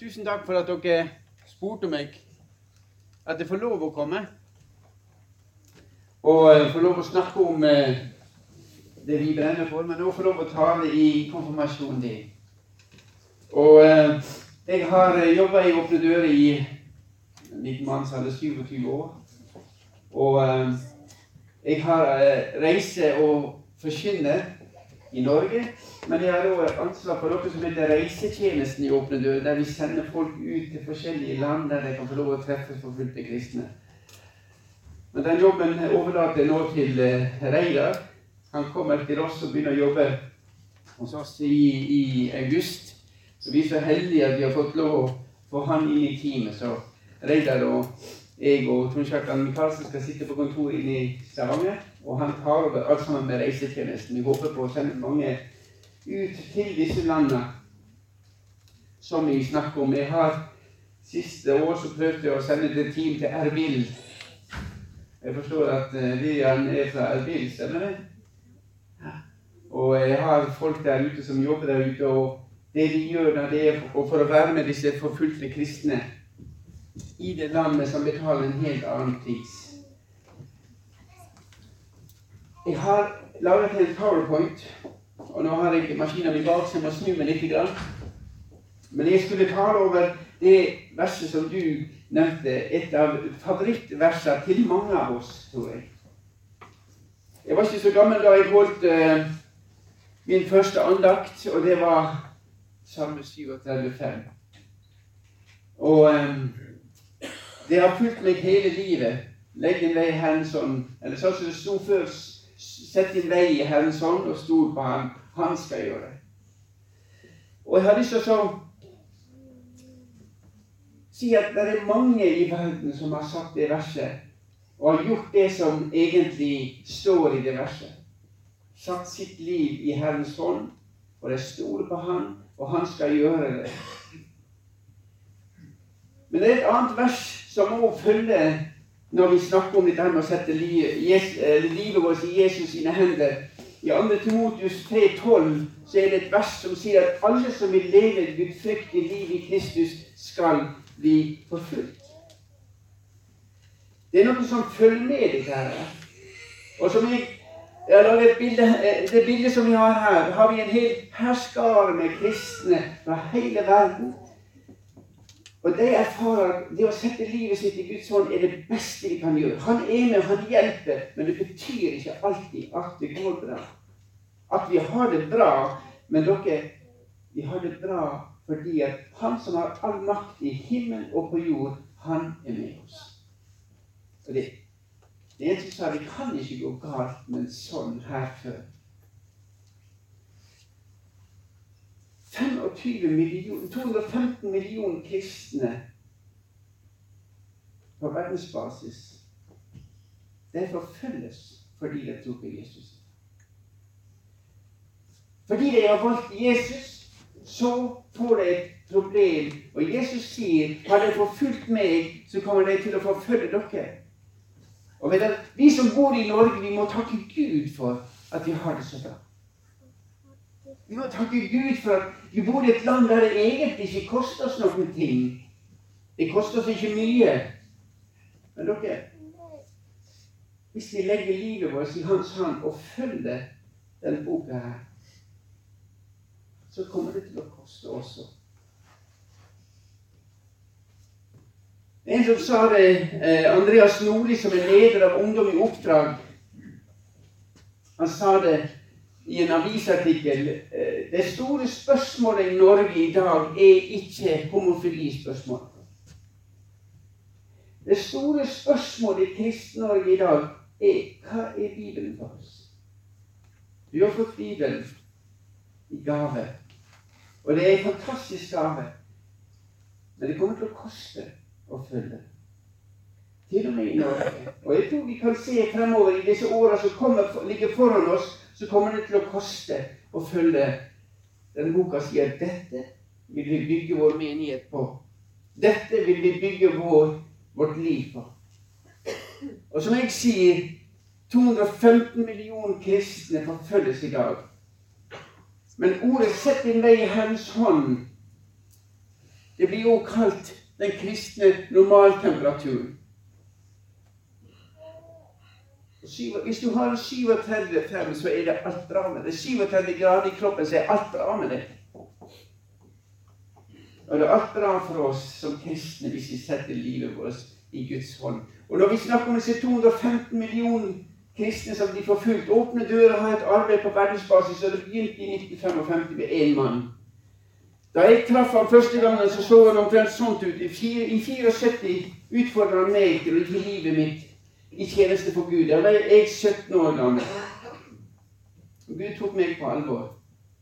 Tusen takk for at dere spurte meg at jeg får lov å komme. Og få lov å snakke om eh, det vi brenner for, men også få lov å tale i konfirmasjonen din. Og eh, jeg har jobba i Åpne dører i en liten mann som hadde 27 år. Og jeg har reise og forkynner i Norge. Men jeg har òg ansvar for noe som heter Reisetjenesten i Åpne dører, der vi sender folk ut til forskjellige land der de kan få lov å treffe forfulgte kristne. Men den jobben overlater jeg nå til uh, Reidar. Han kommer til oss og begynner å jobbe hos oss i, i august. Så vi er så heldige at vi har fått lov å få han inn i teamet. Så Reidar og jeg og Trond Kjartan Michaelsen skal sitte på kontoret inne i Stavanger. Og han tar over alt sammen med reisetjenesten. Vi håper på å sende mange ut til disse landene som vi snakker om. Jeg har Siste år så prøvde jeg å sende et team til Erbil. Jeg forstår at Vian eh, er fra Erbil, stemmer det? Og jeg har folk der ute som jobber der ute, og det de gjør da, det er for å være med disse forfulgte kristne i det landet som betaler en helt annen pris. Jeg har laget en powerpoint, og nå har jeg maskinen min bak, så jeg må snu meg litt. Men jeg skulle tale over det verset som du nevnte, et av favorittversene til mange av oss, tror jeg. Jeg var ikke så gammel da jeg holdt uh, min første andakt, og det var Salme 37,5. Og um, det har fulgt meg hele livet. Legg din vei i Herrens hånd. Eller sånn som det sto før. Sett din vei i Herrens hånd og stol på ham. Han skal gjøre det. Og jeg har lyst til å si at det er mange i verden som har sagt det verset, og har gjort det som egentlig står i det verset. Satt sitt liv i Herrens hånd, og de stoler på Han, og Han skal gjøre det. Men det er et annet vers som må følge når vi snakker om dette med å sette livet vårt i Jesus sine hender. I 2. Timotius 3,12 så er det et vers som sier at alle som vil leve et gudfryktig liv i Kristus, skal bli forfulgt. Det er noe som følger med dette her. Og som jeg, et bilde, eh, Det bildet som vi har her, har vi en hel herskare med kristne fra hele verden og de erfarer det å sette livet sitt i Guds hånd er det beste vi kan gjøre. Han er med, han hjelper, men det betyr ikke alltid at det går bra. At vi har det bra. Men dere, vi har det bra fordi at Han som har all makt i himmel og på jord, han er med oss. Og det, det er en som sa vi kan ikke gå galt med en sånn her før. Million, 215 millioner kristne på verdensbasis de forfølges fordi de tror på Jesus. Fordi de har valgt Jesus, så får de et problem. Og Jesus sier har de forfulgt meg, så kommer de til å forfølge dere. Og Vi som bor i Norge, vi må takke Gud for at vi har det så bra. Vi må takke Gud for at vi bor i et land der det egentlig ikke koster oss noen ting. Det koster oss ikke mye. Men dere Hvis vi legger livet vårt i Hans hånd og følger denne boka her, så kommer det til å koste også. En som sa det, eh, Andreas Nordli, som er leder av Ungdom i oppdrag, han sa det i en avisartikkel eh, Det store spørsmålet i Norge i dag er ikke homofilispørsmål. Det store spørsmålet i Kristen-Norge i dag er hva er Bibelen for oss? Du har fått Bibelen i gave. Og det er en fantastisk gave. Men det kommer til å koste å følge. Til og med i Norge. Og jeg tror vi kan se fremover i disse åra som kommer, ligger foran oss, så kommer det til å koste å følge Denne boka sier at dette vil vi bygge vår menighet på. Dette vil vi bygge vår, vårt liv på. Og som jeg sier 215 millioner kristne forfølges i dag. Men ordet 'sett din vei i Herrens hånd' Det blir jo kalt den kristne normaltemperaturen. Hvis du har 37,5, så er det alt bra med det. 37 grader i kroppen, så er alt bra med det. Og det er alt bra for oss som kristne hvis vi setter livet vårt i Guds hånd. Og når vi snakker om disse 215 millioner kristne som blir forfulgt Åpne dører har et arbeid på verdensbasis, og det begynte i 1955 med én mann. Da jeg traff ham første gangen, så så han omtrent sånt ut. I 74 utfordra han meg til å gi livet mitt i tjeneste for Gud. Jeg jeg 17 år gammel. Gud tok meg på alvor.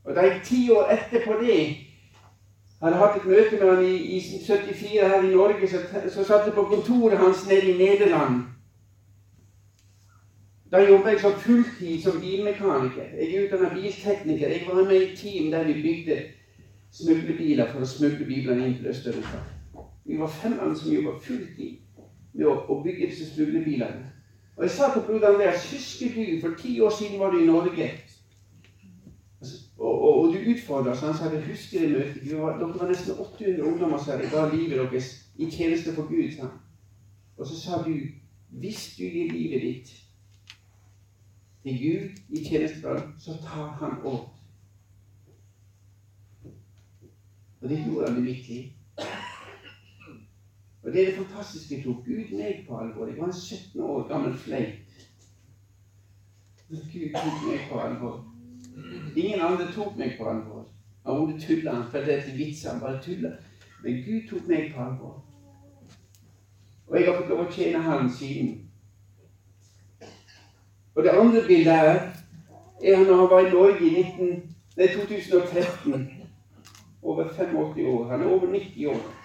Og da jeg ti år etterpå det hadde hatt et møte med han i, i 74 her i Norge, så, så satt jeg på kontoret hans nede i Nederland. Da jobba jeg som fulltid som bilmekaniker. Jeg er utdanna biltekniker. Jeg var med i et team der vi bygde smuglebiler for å smugle bilene inn til Øst-Europa. Vi var fem mann som jobba fulltid med å, å bygge disse smuglerbilene. Og jeg sa til Bror Andreas husker du, for ti år siden var du i Norge. Altså, og, og, og, du utfordra oss. Han sa jeg husker det møtet. Dere var nesten 800 ungdommer som ga livet deres i tjeneste for Gud. sa Og så sa du hvis du gir livet ditt til Gud i tjeneste for ham, så tar han over. Og det gjorde han virkelig. Og det er det fantastiske. tok Gud meg på alvor. Jeg var en 17 år gammel fleit. Gud tok meg på alvor. Ingen andre tok meg på alvor. Han Ole tulla. Han følte etter vitser. Han bare tulla. Men Gud tok meg på alvor. Og jeg har fått lov å tjene Han siden. Og det andre bildet her er han når han var i Norge i 19, nei, 2013. Over 85 år. Han er over 90 år.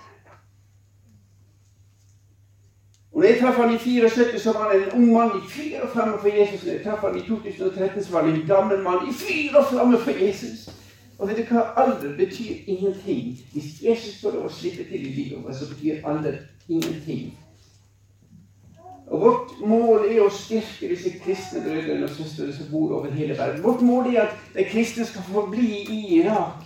Og når jeg traff han i 74, så var han en ung mann i fyr og flamme for Jesus. Når jeg traff han i 2013, så var han en gammel mann i fyr og flamme for Jesus. Og vet du hva? Alder betyr ingenting. Hvis Jesus får lov å slippe til i livet vårt, så betyr alder ingenting. Og Vårt mål er å styrke disse kristne brødrene og søstrene som bor over hele verden. Vårt mål er at de kristne skal få bli i Irak.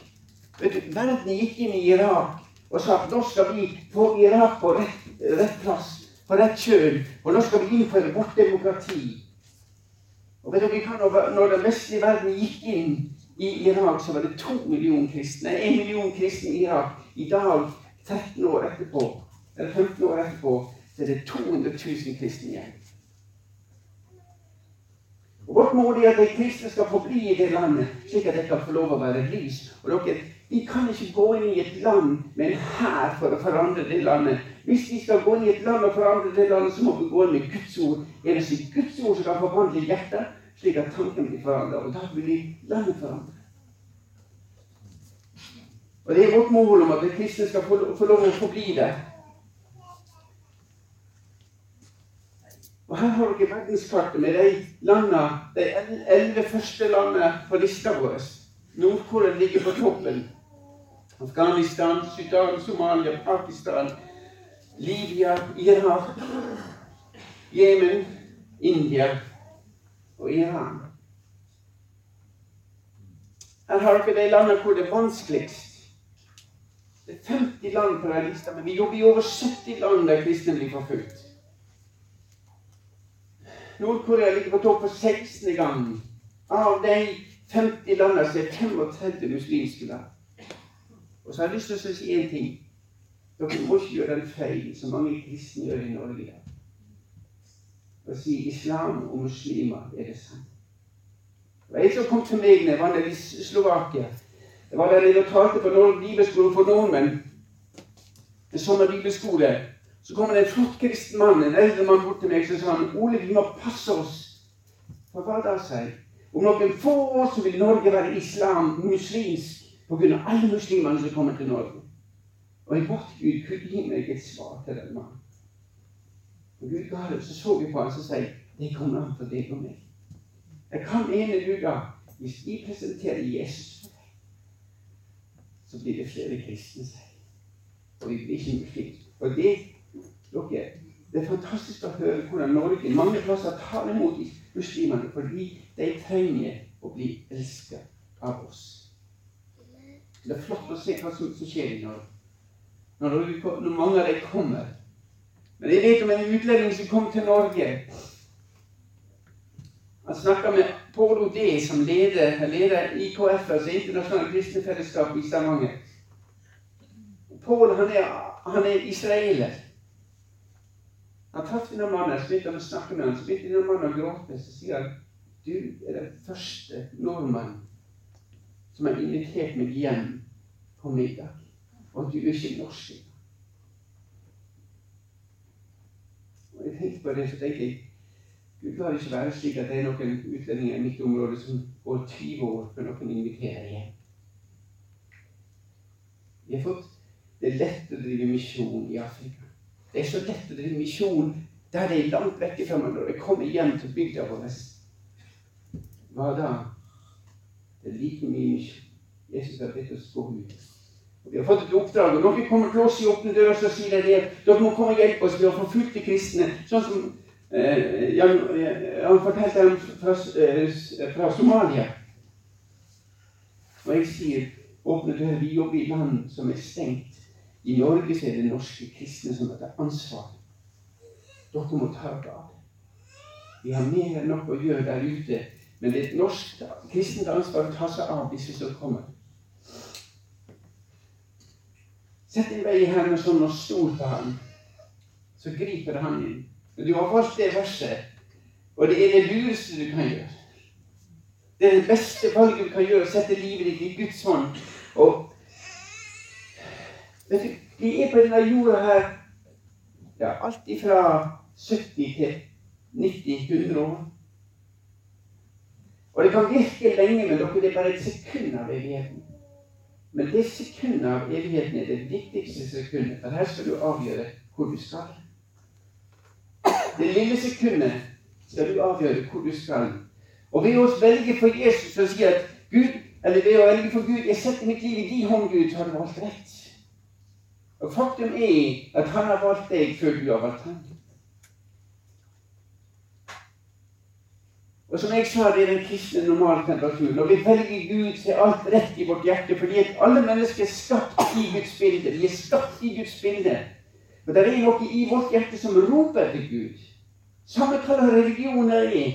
Vet du, Verden gikk inn i Irak og sa at nå skal vi få Irak på rett, rett plass på rett kjøl. Og nå skal vi innføre vårt demokrati. Og vet dere hva, Når den vestlige verden gikk inn i Irak, så var det to millioner kristne. En million kristne i Irak. I dag, 13 år etterpå, eller 15 år etterpå, så er det 200 000 kristne igjen. Og Vårt mål er at de kristne skal få bli i det landet, slik at de kan få lov å være lys. Og dere, Vi kan ikke gå inn i et land med en hær for å forandre det landet. Hvis vi skal gå inn i et land og forandre det landet, så må vi gå inn med Guds ord. Er det Guds ord som kan forvandle hjertet, slik at tanken blir forandret. Og da blir landet forandret. Og det er vårt mål om at de kristne skal få, få lov å forbli det. Og Her har dere verdenskartet med de landene, de elleve første landene på lista vår. Nord-Korea ligger på toppen. Afghanistan, Sudan, Somalia, Pakistan, Libya, Irak, Jemen, India og Iran. Her har dere de landene hvor det er vanskeligst. Det er 50 land på denne lista, men vi jobber i over 70 land der kristne blir forfulgt. Nord-Korea ligger på topp for 16. gang. Av de 50 landene så er 35 muslimske land. Og så har jeg lyst til å si én ting. Dere må ikke gjøre den feil som mange kristne gjør i Norge. Å si islam og muslimer er det var en som kom til meg da jeg var nede i Slovakia. Det var der jeg talte på bibelskolen for nordmenn. En sånn bibelskole. Så kom det en flott kristen mann, en eldre mann bort til meg og sa han, Ole, vi må passe oss. For hva da, sa jeg? Om noen få år så vil Norge være islam, muslimsk, pga. alle muslimene som kommer til Norge. Og jeg bort Gud kunne gi meg et svar til den mannen. Og Gud ga det, så så vi på ham og sa det kommer an på deg og meg. Jeg kan ene du da, hvis vi presenterer Jesus for deg, så blir det flere kristne, sier Og vi blir ikke muslimer. Og det, dere, det er fantastisk å høre hvordan Norge mange plasser tar imot muslimene fordi de trenger å bli elsket av oss. Det er flott å se hva som skjer i Norge. Når, når mange av dem kommer. Men jeg vet om en utlending som kom til Norge. Han snakka med Pål Odé, som leder, leder IKF, altså Internasjonale kristne fellesskap i Stavanger. Pål han han er israeler. Han traff denne mannen, så begynte han å snakke med ham. Så begynte denne mannen å gråte. Så sier han du er den første nordmann som har invitert meg hjem på middag. Og du er ikke norsk. Og jeg tenkte på det, så tenkte jeg Gud lar ikke være slik at det er noen utlendinger i mitt område som går 20 år før noen inviterer hjem. Vi har fått Det lett å drive misjon i Afrika. Det er så lett å drive misjon der det er langt vekk fra meg når jeg kommer hjem til bygda vår. Hva da? Det er like mye misjon. Jesus har bedt oss gå ut. Vi har fått et oppdrag, og dere kommer til oss i åpne dører og sier at. Dere må komme og hjelpe oss til å forfulgte kristne. Sånn som eh, Jan, han fortalte om fra, eh, fra Somalia. Og jeg sier åpne dører. Vi jobber i land som er stengt. I Norge så er det norske kristne som har tatt ansvar. Dere må ta dere av det. Vi har mer enn nok å gjøre der ute. Men det er et norsk kristent ansvar å ta seg av disse som kommer. Sett din vei i hendene sånn og stol på ham. Så griper han inn. Du har valgt det verset, og det er det lureste du kan gjøre. Det er det beste valget du kan gjøre, å sette livet ditt i Guds hånd. Og vet du, Vi er på denne jorda her ja, alt ifra 70 til 90-100 år. Og det kan virke lenge, men dere, det er bare et sekund av evigheten. Men det sekundet av evigheten er det viktigste sekundet. For her skal du avgjøre hvor du skal. Det lille sekundet skal du avgjøre hvor du skal. Og ved å velge for Jesus og si at Gud, eller ved å velge for Gud Jeg setter mitt liv i din hånd, Gud, så har du valgt rett. Og faktum er at han har valgt deg før du har valgt ham. Og som jeg sa, det er den kristne normaltemperaturen. Og vi velger Gud, er alt rett i vårt hjerte. Fordi at alle mennesker er skapt i Guds bilde. De er skapt i Guds bilde. Og det er noe i vårt hjerte som roper til Gud. Samme hva religioner er,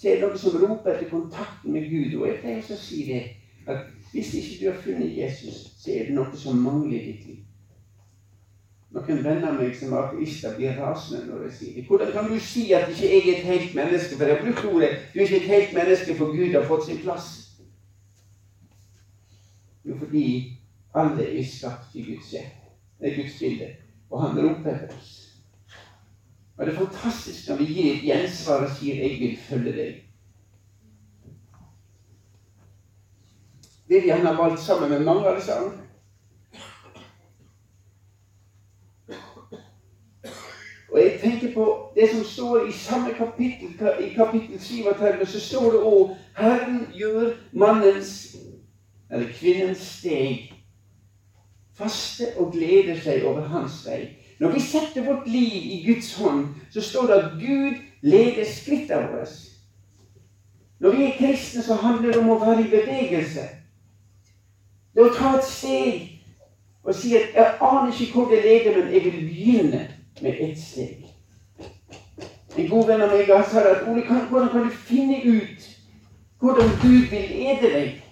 så er det noe som roper etter kontakten med Gud. Og jeg pleier å si det, at hvis ikke du har funnet Jesus, så er det noe som mangler i ditt liv. Noen venner meg som er ateister, blir rasende når jeg sier det. Hvordan kan du si at ikke jeg er et helt menneske? For jeg har brukt ordet du er ikke et helt menneske, for Gud har fått sin plass. Jo, fordi alle er skapt i Guds hjerte. Det er Guds bilde. Og han roper etter oss. Og det er fantastisk når vi gir et gjensvar og sier 'Jeg vil følge deg'. Det vi har valgt sammen med mange av disse andre. Og jeg tenker på det som står i samme kapittel, i kapittel 37, så står det òg Herren gjør mannens eller kvinnens steg faste og gleder seg over hans vei. Når vi setter vårt liv i Guds hånd, så står det at Gud leder skrittene våre. Når vi er kristne, så handler det om å være i bevegelse. Det å ta et steg og si at 'jeg aner ikke hvor det leder, men jeg vil begynne' med ett steg. En god venn av meg sa at Ole, hvordan kan du finne ut hvordan Gud vil lede deg?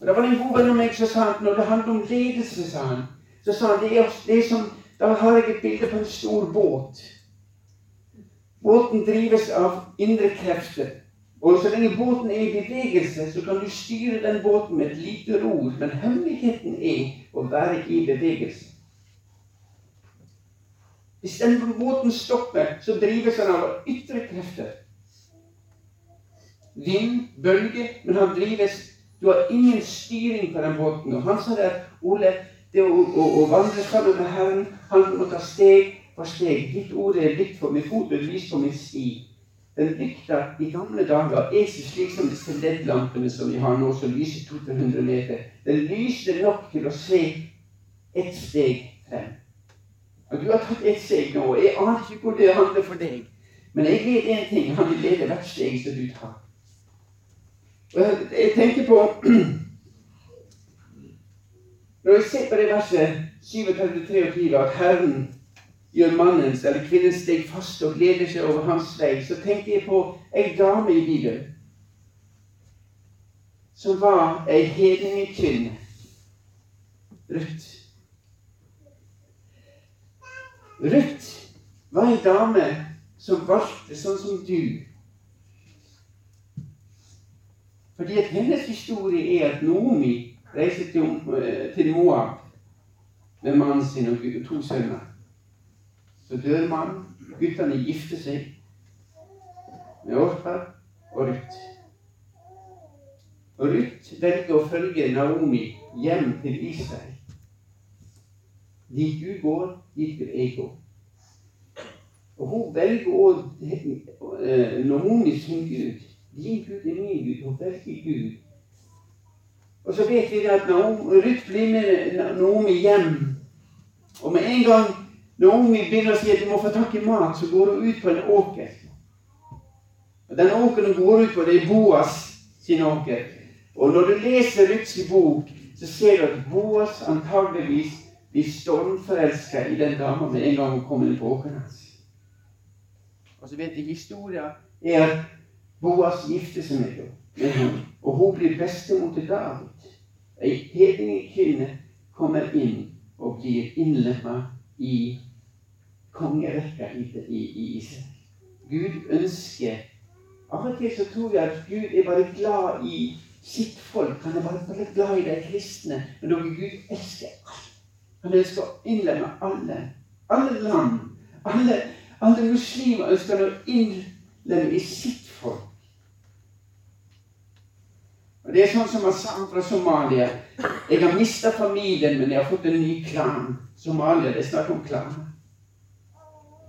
Og Da var det en god venn av meg som sa at når det handler om ledelse, sa han, så sa han det er, det er som Da har jeg et bilde på en stor båt. Båten drives av indre krefter. Og så lenge båten er i bevegelse, så kan du styre den båten med et lite ror. Men hemmeligheten er å være i bevegelse. Hvis den båten stopper, så drives han av ytre krefter. Vind, bølge, men han drives Du har ingen styring på den båten. Og han sa der, Ole, det å, å, å vandre sammen med Herren Han må ta steg for steg. Ditt ord er likt for min fot og lys for min sti. Den lykta i gamle dager er ikke slik som disse LED-lampene som vi har nå, som lyser 200 meter. Den lyser nok til å se ett steg frem. Og du har tatt ett steg nå. Jeg aner ikke hvor det handler for deg. Men jeg vet én ting. Han vil lede hvert steg som du tar. Og jeg, tenker på Når jeg ser på det verset 37-23 at Herren gjør mannens eller kvinnens steg fast og gleder seg over hans vei, så tenker jeg på ei dame i Bibelen som var ei hedningkvinne. Ruth. Ruth var ei dame som valgte sånn som du. Fordi at hennes historie er at Nomi reiser til, eh, til Moab med mannen sin og to sønner. Så dør mannen. Guttene gifter seg med Orpa og Ruth. Og Ruth velger å følge Naomi hjem til Israel. Dit du går, dit vil jeg gå. Og hun velger å Når hun er sin Gud. Din Gud er min Gud. Hun velger Gud. Og så vet vi at Ruth blir med Naomi hjem. Og med en gang Naomi begynner å si at du må få tak i mat, så går hun ut på en åker. Og Den åkeren hun går ut på, det er Boas sin åker. Og når du leser Ruths bok, så ser du at Boas antageligvis blir stormforelska i den dama med en gang hun kommer inn på åkeren hans. Og så vet jeg historien er at Boas gifter seg med henne, og hun blir bestemor til David. Ei hedningkvinne kommer inn og blir innlemma i kongerekka i, Israel. Gud ønsker Av og til så tror jeg at Gud er bare glad i sitt folk. Han er bare, bare glad i de kristne. Men noe Gud elsker alt. Han ønsker å innlemme alle. Alle land. Alle, alle muslimer ønsker å innlemme i sitt folk. Og Det er sånn som han sa fra Somalia. Jeg har mista familien, men jeg har fått en ny klan. Somalia, det er snakk om klan.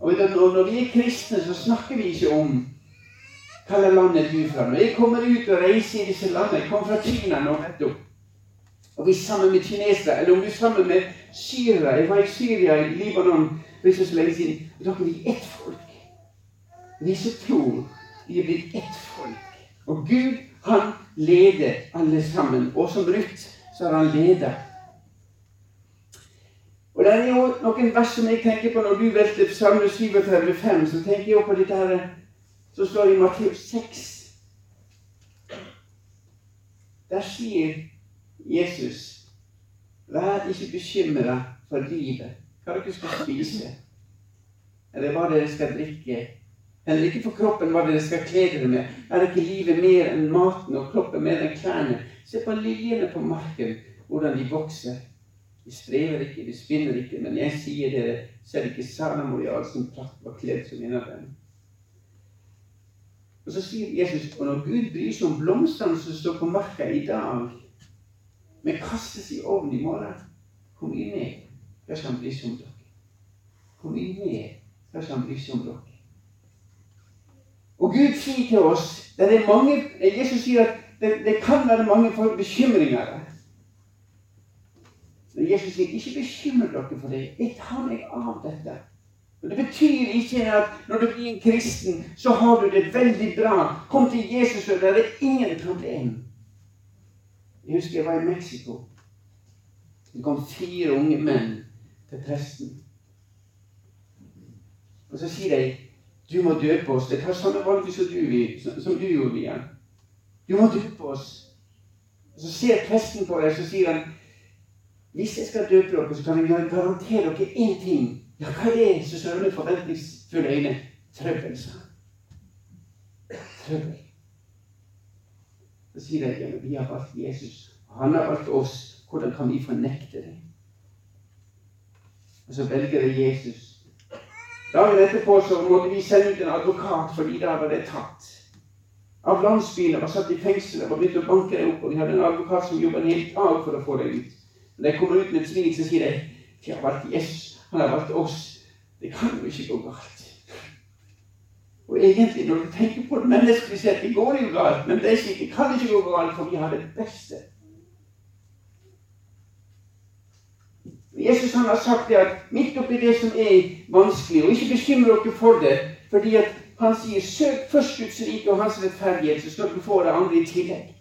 Og Når vi er kristne, så snakker vi ikke om hva land er du fra. Når jeg kommer ut og reiser i disse landene Jeg kom fra Kina nå nettopp. Og vi er sammen med kinesere. Eller om du er sammen med syrere. Jeg var i Syria, i Libanon, for ikke så lenge siden. Dere er ett folk. Disse to de er ett folk. Og Gud, han leder alle sammen. Og som Ruth så har han ledet og det er jo noen vers som jeg tenker på når du velter Salme 37, 5, så tenker jeg på dette her som står i Matteus 6. Der sier Jesus Vær ikke bekymra for livet, hva dere skal spise, eller hva dere skal drikke. Eller ikke for kroppen hva dere skal kle dere med. Er ikke livet mer enn maten og kroppen mer enn klærne? Se på liljene på marken, hvordan de vokser. De strever ikke, de spinner ikke, men jeg sier dere, selv ikke Salomo i all sin prakt var kledd som en av dem. Og så sier Jesus og når Gud bryr seg om blomstene som står på marka i dag, men kastes i ovnen i morgen, kom inn med, der skal han som dere. Kom inn med, der skal han som dere. Og Gud sier til oss det er mange, Jesus sier at det, det kan være mange bekymringer. Men Jesus sier, 'Ikke bekymre dere for det. Jeg tar meg av dette.' Og Det betyr ikke at når du blir en kristen, så har du det veldig bra. Kom til Jesus, og det er ingen problem. Jeg husker jeg var i Mexico. Det kom fire unge menn til presten. Og så sier de du må døpe oss. Det tar samme valg som du, som du gjorde, igjen. Du må døpe oss. Og Så ser presten på deg, så sier han hvis jeg skal døpe dere, så kan jeg garantere dere én ting. Ja, hva er det? Så det med forventningsfulle øyne. Trøbbel, sa han. Trøbbel. Så sier de men vi har valgt Jesus. Han har valgt oss. Hvordan kan vi fornekte det? Og så velger de Jesus. Dagen etterpå så måtte vi sende ut en advokat, fordi da var det tatt. Av landsbyene var satt i fengsel og begynte å banke deg opp. Og vi hadde en advokat som jobba en hel dag for å få deg ut. Når jeg kommer ut med et smil, så sier de de har valgt Jesus, han har valgt oss. Det kan jo ikke gå galt. Og egentlig, når du tenker på det menneskelig sett, det går jo galt. Men det, ikke, det kan ikke gå galt, for vi har det beste. Jesus han har sagt det at midt oppi det som er vanskelig, og ikke bekymre dere for det, fordi at han sier 'søk først Guds rike og hans rettferdighet', så skal dere få det andre i tillegg.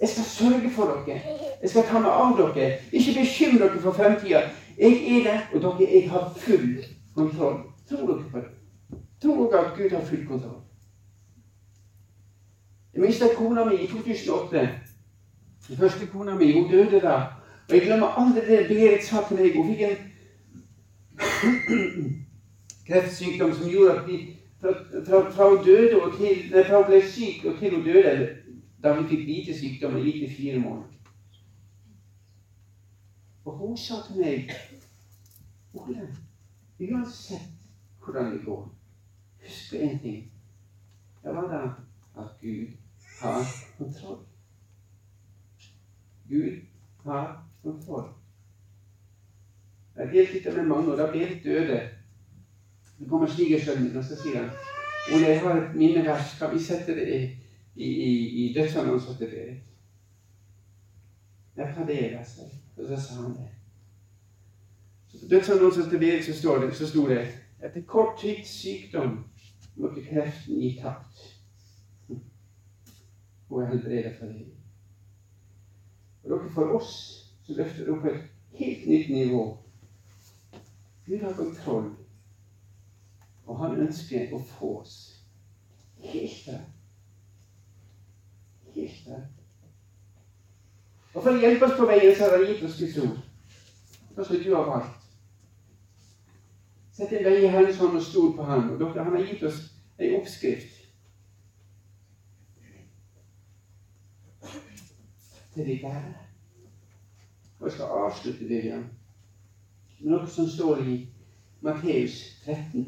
Jeg skal sørge for dere. Jeg skal ta meg av dere. Ikke bekymre dere for fremtida. Jeg er der, og dere, jeg har full kontroll. Tror dere på det? Tror dere at Gud har full kontroll? Jeg mista kona mi i 2008. Den første kona mi hun døde da. Og jeg glemmer aldri det Berit sa til meg. Hun fikk en kreftsykdom som gjorde at vi fra, fra, fra hun døde og til, nei, fra hun ble syk og til hun døde, da vi fikk vite sykdommen, gikk det fire måneder. Og hun sa til meg Ole, uansett hvordan det går, husk på én ting. Det var da at Gud har kontroll. Gud har kontroll. Jeg er helt dette med mange, og da blir det døde. Det kommer svigersønnen min, og så sier han Ole, jeg har et minnevers. Kan vi sette det i, i, i, i til Berit? Ja, hva det altså. Og så sa han det. Så På dødsannonsen til Berit så, står det, så sto det etter kort tids sykdom måtte kreften gi tapt. Og er helbredet for det. Og dere, for oss så løfter det opp på et helt nytt nivå. Gud har kontroll. Og han ønsker å få oss helt der. Helt der. Og for å hjelpe oss på veien, så har han gitt oss Guds ord. Det som du har valgt. Sett vei i Herrens hånd og stol på ham. Og dere, han har gitt oss ei oppskrift. Til de der. Og jeg skal avslutte det igjen med noe som står i Matteus 13.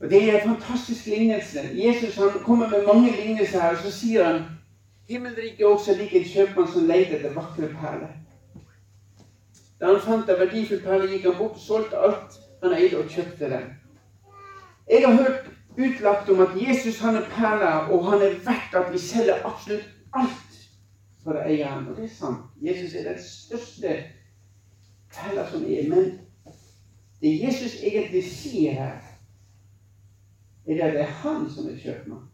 Og Det er en fantastisk lignelse. Jesus han kommer med mange lignelser her, og så sier han Himmelriket er også lik en kjøpmann som leter etter vakre perler. Da han fant en verdifull perle, gikk han bort solgte alt han eide, og kjøpte den. Jeg har hørt utlagt om at Jesus han er perla, og han er verdt at vi selger absolutt alt for å eie ham. Og det er sant. Jesus er den største perla som er. Men det Jesus egentlig sier her, er at det er han som er kjøpmann.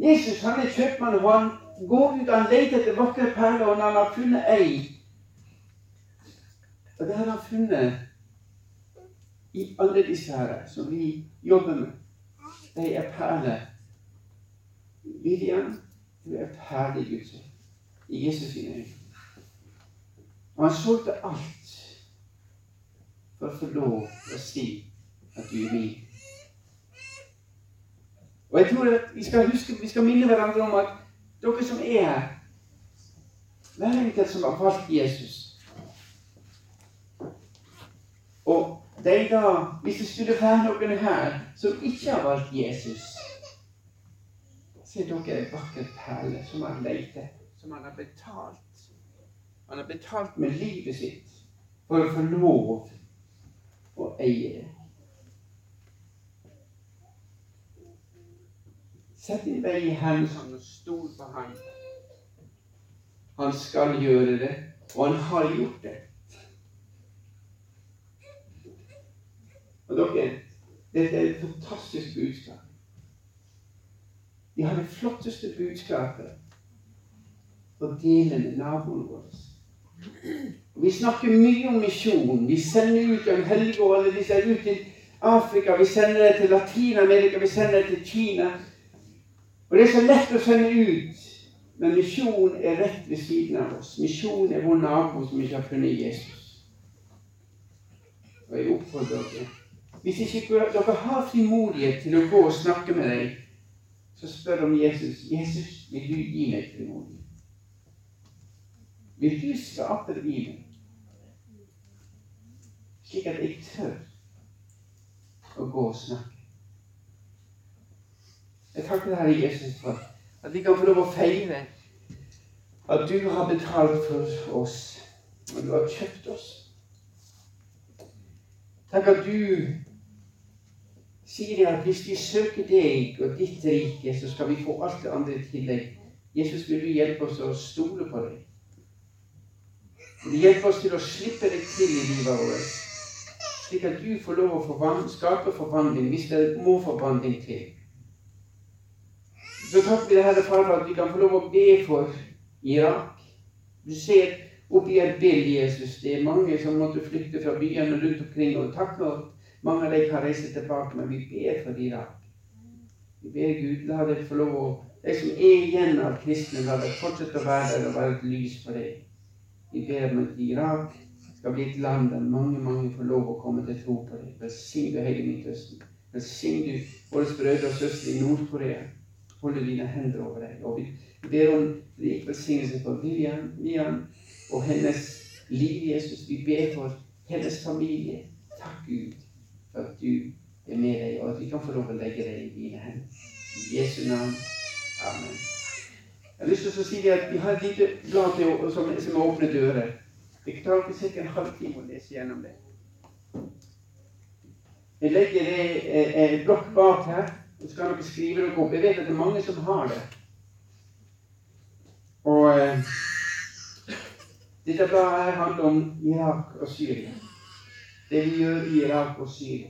Jesus han er kjøpmann, og han går ut og leter etter vakre perler, og når han har funnet ei Og det har han funnet i alle disse her som vi jobber med. De er perler. Vivian, du er perle i Guds. I Jesus sine øyne. Og han solgte alt for å få lov å si at du er min. Og jeg tror at vi skal huske, vi skal minne hverandre om at dere som er her Hver enkelt som har valgt Jesus. Og de da, hvis det skulle være noen her som ikke har valgt Jesus, så er dere en vakker perle som han leter, som han har betalt. Han har betalt med livet sitt for å få lov å eie det. Sett din vei i Herrens hånd og stol på ham. Han skal gjøre det, og han har gjort det. Og dere, dette er et fantastisk budskap. Vi har det flotteste budskapet å dele med naboen vår. Vi snakker mye om misjon. Vi sender ut en helligård, vi sender ut til Afrika, vi sender det til Latin-Amerika, vi sender det til Kina. Og det er så lett å sende ut, men misjon er rett ved siden av oss. Misjon er vår nabo som ikke har funnet Jesus. Og jeg oppfordrer dere Hvis ikke dere har frimodighet til å gå og snakke med deg, så spør om Jesus. Jesus, vil du gi meg frimodighet? Vil du skape meg? Slik at jeg tør å gå og snakke. Jeg takker deg, Herre Jesus, for at vi kan få lov å feire at du har betalt for oss, og du har kjøpt oss. Takk at du sier at hvis vi søker deg og ditt rike, så skal vi få alt det andre til deg. Jesus, vil du hjelpe oss å stole på deg? Vil du hjelpe oss til å slippe deg til i livet vårt, slik at du får lov å skape forvandling hvis det må forvandling til? Så takker vi deg, Herre Far, for at vi kan få lov å be for Irak. Du ser oppi Erbil, Jesus, det er mange som måtte flykte fra byene rundt omkring. Og takk for at mange av dem kan reise tilbake, men vi ber for Irak. Vi ber Gud, la det få lov å De som er igjen av kristne, la det fortsette å være der og være et lys for deg. Vi ber om at Irak skal bli et land der mange mange får lov å komme til tro på deg. Velsign du hele Midtøsten. Velsign du våre brødre og søstre i Nord-Korea. Holde dine hender over deg. Og vi ber om rik velsignelse for Vivian, Vivian og hennes liv, Jesus. Vi ber for hennes familie. Takk, Gud, for at du er med deg, og at vi kan få lov å legge deg i dine hender. I Jesu navn. Amen. Jeg har lyst til å si at Vi har et lite blad som, som åpner dører. Det tar ikke ca. en halvtime å lese gjennom det. Jeg legger det eh, en blokk bak her, så skal dere skrive dere opp. Jeg vet at det er mange som har det. Og eh, dette bladet her handler om Irak og Syria. Det vi gjør i Irak og Syria.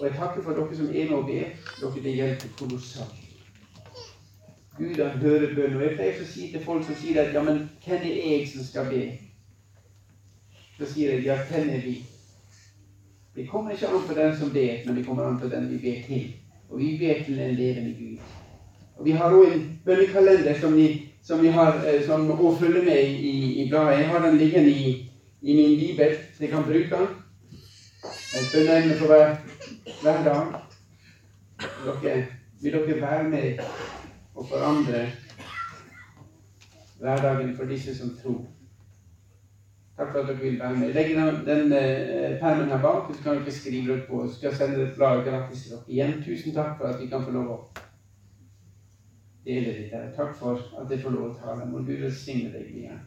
Og jeg takker for dere som er med og ber. Dere det hjelper kolossalt. Gud han hører bønn. Og jeg pleier å si til folk som sier at ja, men hvem er jeg som skal be? Så sier jeg ja, hvem er vi? Det kommer ikke an på den som ber, men det kommer an på den vi ber til. Og vi ber til en levende Gud. Og Vi har òg en bønnekalender som vi, som vi har, eh, som å følge med i, i bladet. Jeg har den liggende i, i min bibel, så jeg kan bruke den. Et bønneemne for hver hver dag. Dere, vil dere være med og forandre hverdagen for disse som tror? Takk for at dere vil være med. Legg den, den eh, permen her bak, så kan dere skrive ut på. Så skal jeg sende et blad gratis til dere. Igjen tusen takk for at vi kan få lov å dele dette. Takk for at jeg får lov å tale. Må Gud velsigne deg igjen.